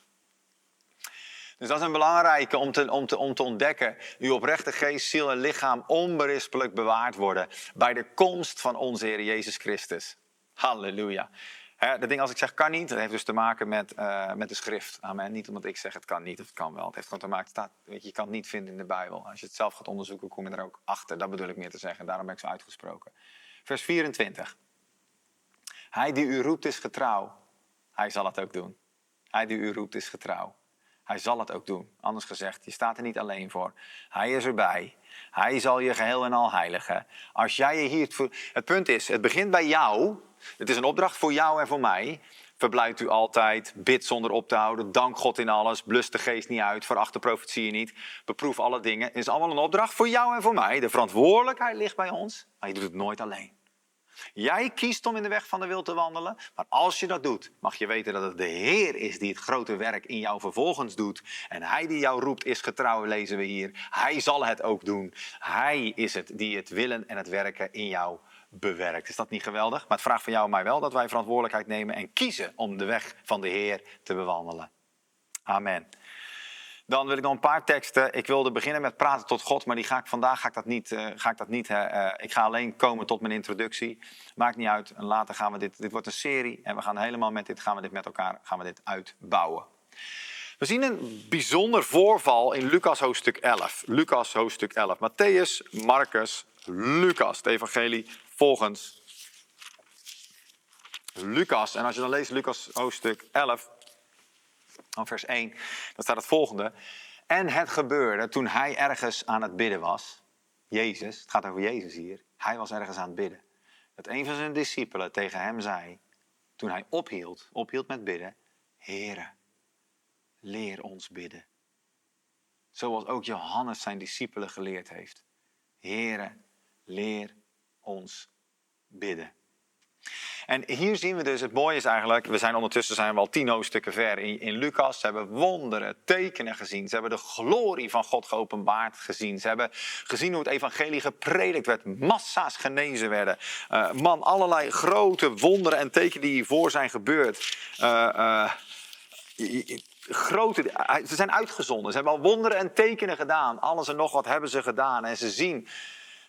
Dus dat is een belangrijke om te, om, te, om te ontdekken. Uw oprechte geest, ziel en lichaam onberispelijk bewaard worden bij de komst van onze Heer Jezus Christus. Halleluja. De ding als ik zeg kan niet, dat heeft dus te maken met, uh, met de schrift. Amen. Niet omdat ik zeg het kan niet of het kan wel. Het heeft gewoon te maken, staat, weet je, je kan het niet vinden in de Bijbel. Als je het zelf gaat onderzoeken, kom je er ook achter. Dat bedoel ik meer te zeggen. Daarom ben ik zo uitgesproken. Vers 24. Hij die u roept is getrouw. Hij zal het ook doen. Hij die u roept is getrouw. Hij zal het ook doen. Anders gezegd, je staat er niet alleen voor. Hij is erbij. Hij zal je geheel en al heiligen. Als jij je hier. Het punt is, het begint bij jou. Het is een opdracht voor jou en voor mij. Verblijft u altijd, bid zonder op te houden, dank God in alles, blus de geest niet uit, veracht de profetieën niet, beproef alle dingen. Het is allemaal een opdracht voor jou en voor mij. De verantwoordelijkheid ligt bij ons, maar je doet het nooit alleen. Jij kiest om in de weg van de wil te wandelen, maar als je dat doet, mag je weten dat het de Heer is die het grote werk in jou vervolgens doet. En Hij die jou roept is getrouw, lezen we hier. Hij zal het ook doen. Hij is het die het willen en het werken in jou bewerkt. Is dat niet geweldig? Maar het vraagt van jou en mij wel dat wij verantwoordelijkheid nemen en kiezen om de weg van de Heer te bewandelen. Amen. Dan wil ik nog een paar teksten. Ik wilde beginnen met praten tot God, maar die ga ik, vandaag ga ik dat niet. Uh, ga ik, dat niet uh, ik ga alleen komen tot mijn introductie. Maakt niet uit. Later gaan we dit. Dit wordt een serie en we gaan helemaal met dit. Gaan we dit met elkaar. Gaan we dit uitbouwen. We zien een bijzonder voorval in Lucas hoofdstuk 11. Lucas hoofdstuk 11. Matthäus, Marcus, Lucas. Het evangelie volgens Lucas. En als je dan leest Lucas hoofdstuk 11, dan vers 1, dan staat het volgende. En het gebeurde toen hij ergens aan het bidden was. Jezus, het gaat over Jezus hier. Hij was ergens aan het bidden. Dat een van zijn discipelen tegen hem zei, toen hij ophield, ophield met bidden, Heere, leer ons bidden. Zoals ook Johannes zijn discipelen geleerd heeft. Heere, leer ons bidden. En hier zien we dus, het mooie is eigenlijk, we zijn ondertussen zijn al tien hoofdstukken ver in, in Lucas. Ze hebben wonderen, tekenen gezien. Ze hebben de glorie van God geopenbaard gezien. Ze hebben gezien hoe het evangelie gepredikt werd. Massa's genezen werden. Uh, man, allerlei grote wonderen en tekenen die hiervoor zijn gebeurd. Uh, uh, grote, ze zijn uitgezonden. Ze hebben al wonderen en tekenen gedaan. Alles en nog wat hebben ze gedaan. En ze zien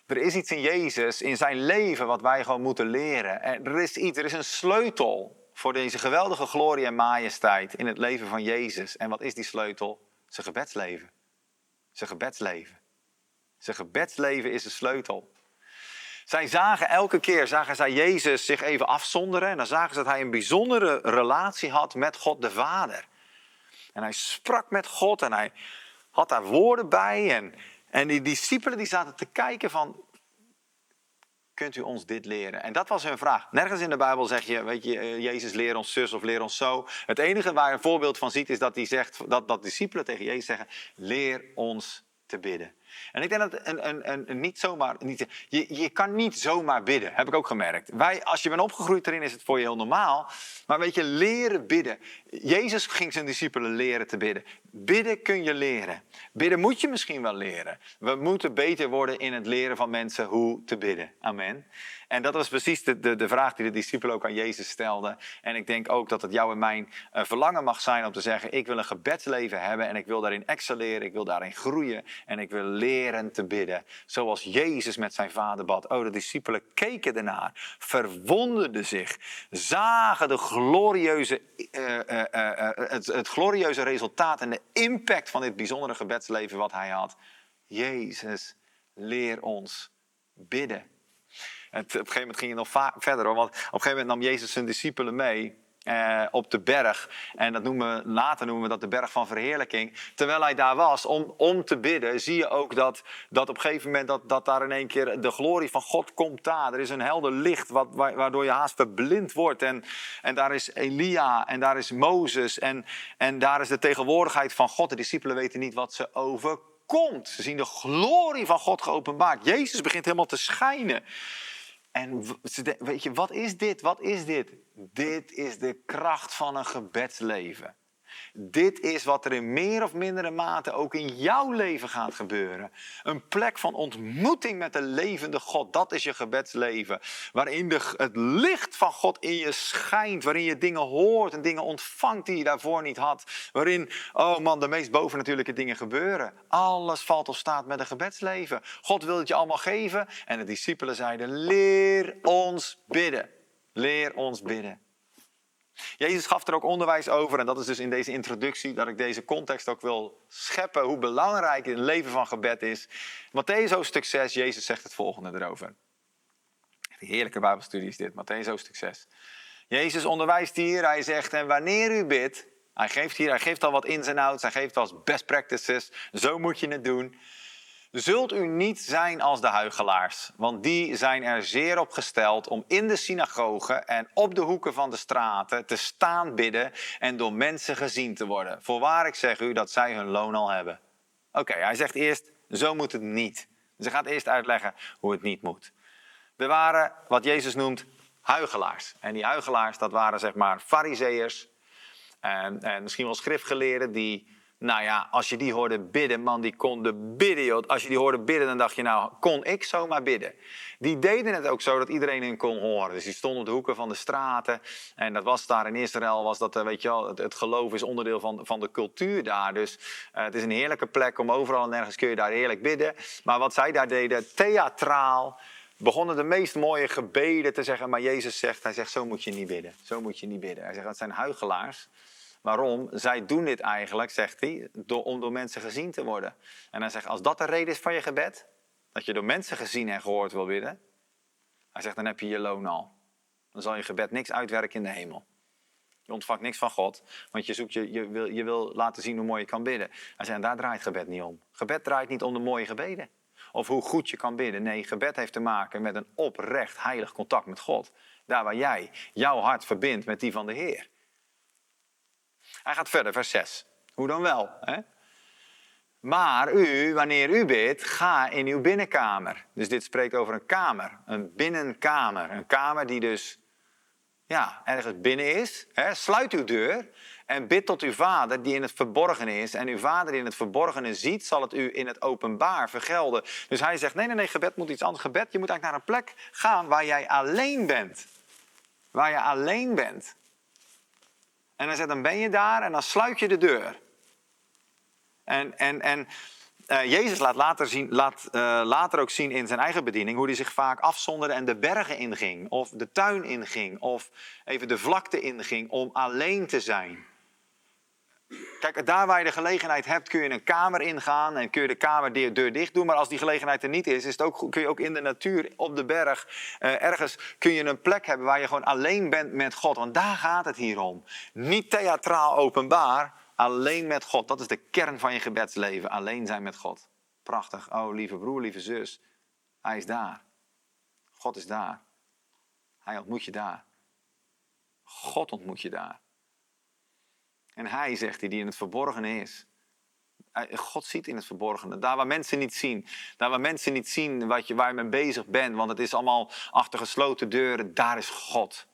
er is iets in Jezus, in zijn leven, wat wij gewoon moeten leren. Er is iets, er is een sleutel voor deze geweldige glorie en majesteit in het leven van Jezus. En wat is die sleutel? Zijn gebedsleven. Zijn gebedsleven. Zijn gebedsleven is de sleutel. Zij zagen elke keer, zagen zij Jezus zich even afzonderen. En dan zagen ze dat hij een bijzondere relatie had met God de Vader. En hij sprak met God en hij had daar woorden bij. En en die discipelen die zaten te kijken van, kunt u ons dit leren? En dat was hun vraag. Nergens in de Bijbel zeg je, weet je, eh, Jezus leer ons zus of leer ons zo. Het enige waar je een voorbeeld van ziet is dat, hij zegt, dat, dat discipelen tegen Jezus zeggen, leer ons te bidden. En ik denk dat een, een, een, niet zomaar. Niet, je, je kan niet zomaar bidden, heb ik ook gemerkt. Wij, als je bent opgegroeid erin, is het voor je heel normaal. Maar weet je, leren bidden. Jezus ging zijn discipelen leren te bidden. Bidden kun je leren. Bidden moet je misschien wel leren. We moeten beter worden in het leren van mensen hoe te bidden. Amen. En dat was precies de, de, de vraag die de discipelen ook aan Jezus stelden. En ik denk ook dat het jouw en mijn uh, verlangen mag zijn om te zeggen: Ik wil een gebedsleven hebben en ik wil daarin excelleren, ik wil daarin groeien en ik wil leren te bidden. Zoals Jezus met zijn vader bad. Oh, de discipelen keken ernaar, verwonderden zich, zagen de glorieuze, uh, uh, het, het glorieuze resultaat en de impact van dit bijzondere gebedsleven wat hij had. Jezus, leer ons bidden. En op een gegeven moment ging je nog verder, want op een gegeven moment nam Jezus zijn discipelen mee. Eh, op de berg. En dat noemen later noemen we dat de berg van verheerlijking. Terwijl hij daar was om, om te bidden, zie je ook dat, dat op een gegeven moment dat, dat daar in één keer de glorie van God komt daar. Er is een helder licht wat, waardoor je haast verblind wordt. En, en daar is Elia en daar is Mozes en, en daar is de tegenwoordigheid van God. De discipelen weten niet wat ze overkomt. Ze zien de glorie van God geopenbaard. Jezus begint helemaal te schijnen. En weet je, wat is dit? Wat is dit? Dit is de kracht van een gebedsleven. Dit is wat er in meer of mindere mate ook in jouw leven gaat gebeuren. Een plek van ontmoeting met de levende God. Dat is je gebedsleven. Waarin de, het licht van God in je schijnt. Waarin je dingen hoort en dingen ontvangt die je daarvoor niet had. Waarin, oh man, de meest bovennatuurlijke dingen gebeuren. Alles valt of staat met een gebedsleven. God wil het je allemaal geven. En de discipelen zeiden, leer ons bidden. Leer ons bidden. Jezus gaf er ook onderwijs over, en dat is dus in deze introductie dat ik deze context ook wil scheppen, hoe belangrijk het leven van gebed is. Matthäus hoofdstuk 6, Jezus zegt het volgende erover. Een heerlijke bijbelstudie is dit, Matthäus hoofdstuk 6. Jezus onderwijst hier, hij zegt, en wanneer u bidt, hij geeft hier, hij geeft al wat ins en outs, hij geeft als best practices, zo moet je het doen. Zult u niet zijn als de huigelaars, want die zijn er zeer op gesteld om in de synagogen en op de hoeken van de straten te staan bidden en door mensen gezien te worden. Voorwaar ik zeg u dat zij hun loon al hebben. Oké, hij zegt eerst, zo moet het niet. Dus gaat eerst uitleggen hoe het niet moet. Er waren wat Jezus noemt huigelaars. En die huigelaars, dat waren zeg maar fariseërs en, en misschien wel schriftgeleerden die nou ja, als je die hoorde bidden, man, die konden bidden. Als je die hoorde bidden, dan dacht je, nou, kon ik zomaar bidden. Die deden het ook zo dat iedereen hen kon horen. Dus die stonden op de hoeken van de straten. En dat was daar in Israël, was dat, eh, weet je wel, het, geloof is onderdeel van, van de cultuur daar. Dus uh, het is een heerlijke plek om overal en nergens kun je daar heerlijk bidden. Maar wat zij daar deden, theatraal, begonnen de meest mooie gebeden te zeggen. Maar Jezus zegt, hij zegt, zo moet je niet bidden. Zo moet je niet bidden. Hij zegt, dat zijn huigelaars. Waarom? Zij doen dit eigenlijk, zegt hij, door, om door mensen gezien te worden. En hij zegt, als dat de reden is van je gebed, dat je door mensen gezien en gehoord wil bidden, hij zegt, dan heb je je loon al. Dan zal je gebed niks uitwerken in de hemel. Je ontvangt niks van God, want je, zoekt je, je, wil, je wil laten zien hoe mooi je kan bidden. Hij zegt, en daar draait gebed niet om. Gebed draait niet om de mooie gebeden. Of hoe goed je kan bidden. Nee, gebed heeft te maken met een oprecht heilig contact met God. Daar waar jij jouw hart verbindt met die van de Heer. Hij gaat verder, vers 6. Hoe dan wel? Hè? Maar u, wanneer u bidt, ga in uw binnenkamer. Dus dit spreekt over een kamer, een binnenkamer. Een kamer die dus ja, ergens binnen is. Hè? Sluit uw deur en bid tot uw vader die in het verborgen is. En uw vader die in het verborgene ziet, zal het u in het openbaar vergelden. Dus hij zegt, nee, nee, nee, gebed moet iets anders. Gebed, je moet eigenlijk naar een plek gaan waar jij alleen bent. Waar je alleen bent. En hij zegt, dan ben je daar en dan sluit je de deur. En, en, en uh, Jezus laat, later, zien, laat uh, later ook zien in zijn eigen bediening hoe hij zich vaak afzonderde en de bergen inging, of de tuin inging, of even de vlakte inging om alleen te zijn. Kijk, daar waar je de gelegenheid hebt, kun je een kamer ingaan en kun je de kamer deur dicht doen. Maar als die gelegenheid er niet is, is het ook, kun je ook in de natuur, op de berg, eh, ergens kun je een plek hebben waar je gewoon alleen bent met God. Want daar gaat het hier om. Niet theatraal openbaar, alleen met God. Dat is de kern van je gebedsleven, alleen zijn met God. Prachtig. Oh, lieve broer, lieve zus, hij is daar. God is daar. Hij ontmoet je daar. God ontmoet je daar. En hij, zegt hij, die in het verborgene is. God ziet in het verborgene. Daar waar mensen niet zien. Daar waar mensen niet zien wat je, waar je mee bezig bent. Want het is allemaal achter gesloten deuren. Daar is God.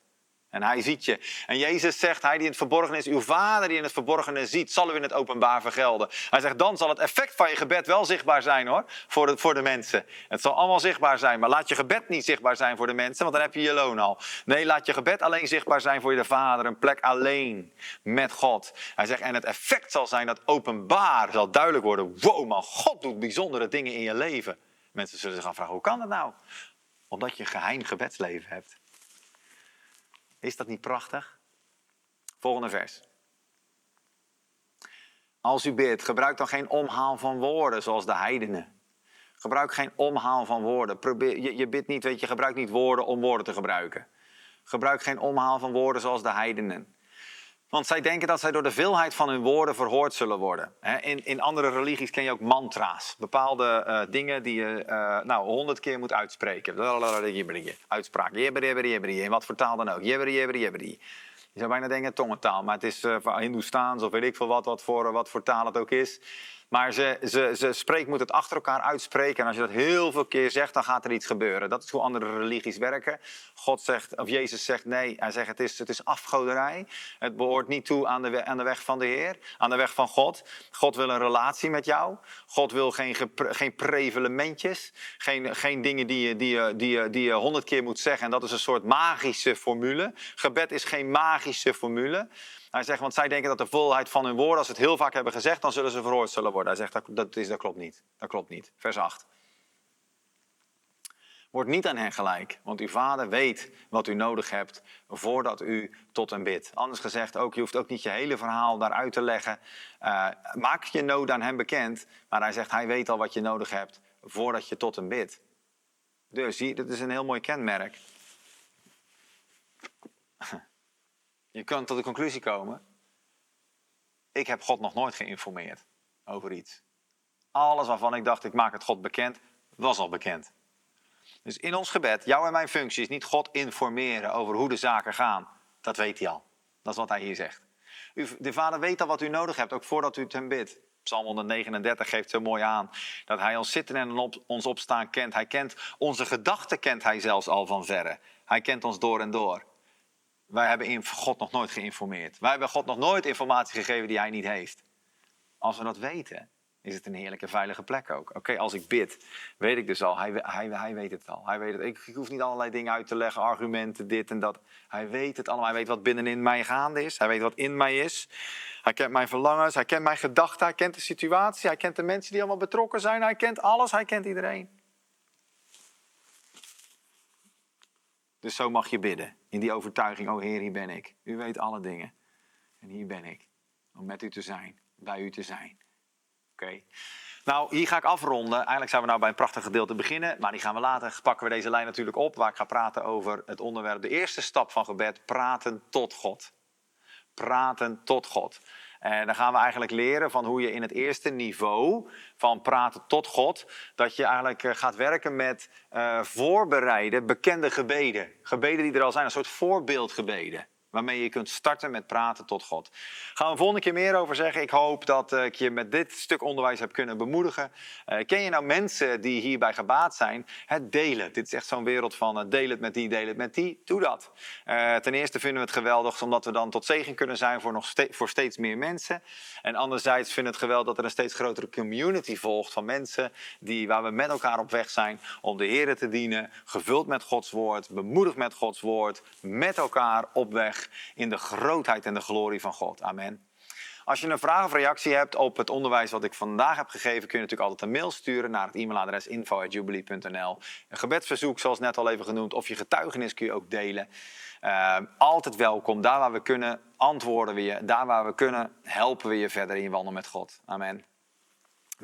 En hij ziet je. En Jezus zegt, hij die in het verborgen is, uw vader die in het verborgene ziet, zal u in het openbaar vergelden. Hij zegt, dan zal het effect van je gebed wel zichtbaar zijn hoor, voor de, voor de mensen. Het zal allemaal zichtbaar zijn, maar laat je gebed niet zichtbaar zijn voor de mensen, want dan heb je je loon al. Nee, laat je gebed alleen zichtbaar zijn voor je vader, een plek alleen met God. Hij zegt, en het effect zal zijn dat openbaar zal duidelijk worden, wow man, God doet bijzondere dingen in je leven. Mensen zullen zich afvragen, hoe kan dat nou? Omdat je een geheim gebedsleven hebt. Is dat niet prachtig? Volgende vers. Als u bidt, gebruik dan geen omhaal van woorden zoals de heidenen. Gebruik geen omhaal van woorden. Probeer, je, bidt niet, weet je, gebruik niet woorden om woorden te gebruiken. Gebruik geen omhaal van woorden zoals de heidenen. Want zij denken dat zij door de veelheid van hun woorden verhoord zullen worden. In, in andere religies ken je ook mantra's. Bepaalde uh, dingen die je uh, nou honderd keer moet uitspreken. Uitspraak. In wat voor taal dan ook. Je zou bijna denken tongentaal, maar het is uh, Hindoestaans of weet ik veel wat, wat voor, wat voor taal het ook is. Maar ze, ze, ze spreekt, moet het achter elkaar uitspreken. En als je dat heel veel keer zegt, dan gaat er iets gebeuren. Dat is hoe andere religies werken. God zegt, of Jezus zegt nee. Hij zegt, het is, het is afgoderij. Het behoort niet toe aan de, aan de weg van de Heer. Aan de weg van God. God wil een relatie met jou. God wil geen, geen prevelementjes. Geen, geen dingen die je, die, je, die, je, die je honderd keer moet zeggen. En dat is een soort magische formule. Gebed is geen magische formule. Hij zegt, want zij denken dat de volheid van hun woorden, als ze het heel vaak hebben gezegd, dan zullen ze verhoord zullen worden. Hij zegt, dat, dat, is, dat klopt niet. Dat klopt niet. Vers 8. Word niet aan hen gelijk, want uw vader weet wat u nodig hebt voordat u tot hem bidt. Anders gezegd ook, je hoeft ook niet je hele verhaal daaruit te leggen. Uh, maak je nood aan hem bekend, maar hij zegt, hij weet al wat je nodig hebt voordat je tot hem bidt. Dus zie, dit is een heel mooi kenmerk. Je kunt tot de conclusie komen: ik heb God nog nooit geïnformeerd over iets. Alles waarvan ik dacht, ik maak het God bekend, was al bekend. Dus in ons gebed, jouw en mijn functie is niet God informeren over hoe de zaken gaan. Dat weet hij al. Dat is wat hij hier zegt. De Vader weet al wat u nodig hebt, ook voordat u het hem bidt. Psalm 139 geeft zo mooi aan dat hij ons zitten en ons opstaan kent. Hij kent onze gedachten, kent hij zelfs al van verre. Hij kent ons door en door. Wij hebben God nog nooit geïnformeerd. Wij hebben God nog nooit informatie gegeven die hij niet heeft. Als we dat weten, is het een heerlijke, veilige plek ook. Oké, als ik bid, weet ik dus al, hij, hij, hij weet het al. Hij weet het. Ik, ik, hoef niet allerlei dingen uit te leggen, argumenten, dit en dat. Hij weet het allemaal. Hij weet wat binnenin mij gaande is. Hij weet wat in mij is. Hij kent mijn verlangens, hij kent mijn gedachten, hij kent de situatie, hij kent de mensen die allemaal betrokken zijn. Hij kent alles, hij kent iedereen. Dus zo mag je bidden. In die overtuiging, oh Heer, hier ben ik. U weet alle dingen. En hier ben ik. Om met u te zijn. Bij u te zijn. Oké. Nou, hier ga ik afronden. Eigenlijk zijn we nou bij een prachtig gedeelte beginnen. Maar die gaan we later. Pakken we deze lijn natuurlijk op. Waar ik ga praten over het onderwerp. De eerste stap van gebed. Praten tot God. Praten tot God. En dan gaan we eigenlijk leren van hoe je in het eerste niveau van praten tot God, dat je eigenlijk eh, gaat werken met uh, voorbereiden bekende gebeden. Gebeden die er al zijn, een soort voorbeeldgebeden waarmee je kunt starten met praten tot God. Gaan we een volgende keer meer over zeggen. Ik hoop dat eh, ik je met dit stuk onderwijs heb kunnen bemoedigen. Uh, ken je nou mensen die hierbij gebaat zijn? Het delen. Dit is echt zo'n wereld van uh, deel het met die, deel het met die. Doe dat. ten eerste vinden we het geweldig omdat we dan tot zegen kunnen zijn voor, nog ste voor steeds meer mensen. En anderzijds vinden we het geweldig dat er een steeds grotere community volgt van mensen die, waar we met elkaar op weg zijn om de Heer te dienen. Gevuld met Gods woord, bemoedigd met Gods woord, met elkaar op weg in de grootheid en de glorie van God. Amen. Als je een vraag of reactie hebt op het onderwijs wat ik vandaag heb gegeven, kun je natuurlijk altijd een mail sturen naar het e-mailadres info.jubilee.nl. Een gebedsverzoek, zoals net al even genoemd, of je getuigenis kun je ook delen. Uh, altijd welkom. Daar waar we kunnen, antwoorden we je. Daar waar we kunnen, helpen we je verder in je wandel met God. Amen.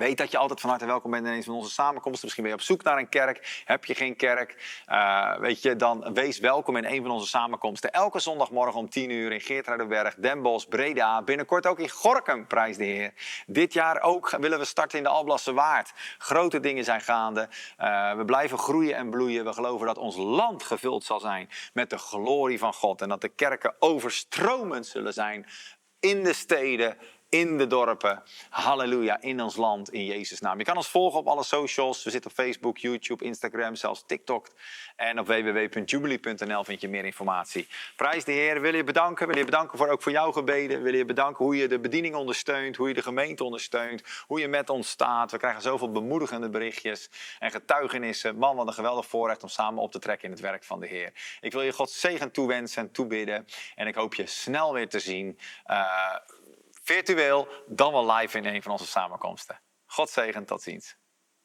Weet dat je altijd van harte welkom bent in een van onze samenkomsten. Misschien ben je op zoek naar een kerk. Heb je geen kerk? Uh, weet je, dan wees welkom in een van onze samenkomsten. Elke zondagmorgen om 10 uur in Geertruidenberg, Den Bosch, Breda. Binnenkort ook in Gorkum, prijs de Heer. Dit jaar ook willen we starten in de Alblasse Waard. Grote dingen zijn gaande. Uh, we blijven groeien en bloeien. We geloven dat ons land gevuld zal zijn met de glorie van God. En dat de kerken overstromend zullen zijn in de steden in de dorpen. Halleluja, in ons land, in Jezus' naam. Je kan ons volgen op alle socials. We zitten op Facebook, YouTube, Instagram, zelfs TikTok. En op www.jubilee.nl vind je meer informatie. Prijs de Heer. Wil je bedanken? Wil je bedanken voor, ook voor jouw gebeden? Wil je bedanken hoe je de bediening ondersteunt? Hoe je de gemeente ondersteunt? Hoe je met ons staat? We krijgen zoveel bemoedigende berichtjes en getuigenissen. Man, wat een geweldig voorrecht om samen op te trekken in het werk van de Heer. Ik wil je God zegen toewensen en toebidden. En ik hoop je snel weer te zien. Uh, virtueel, dan wel live in een van onze samenkomsten. God zegen, tot ziens.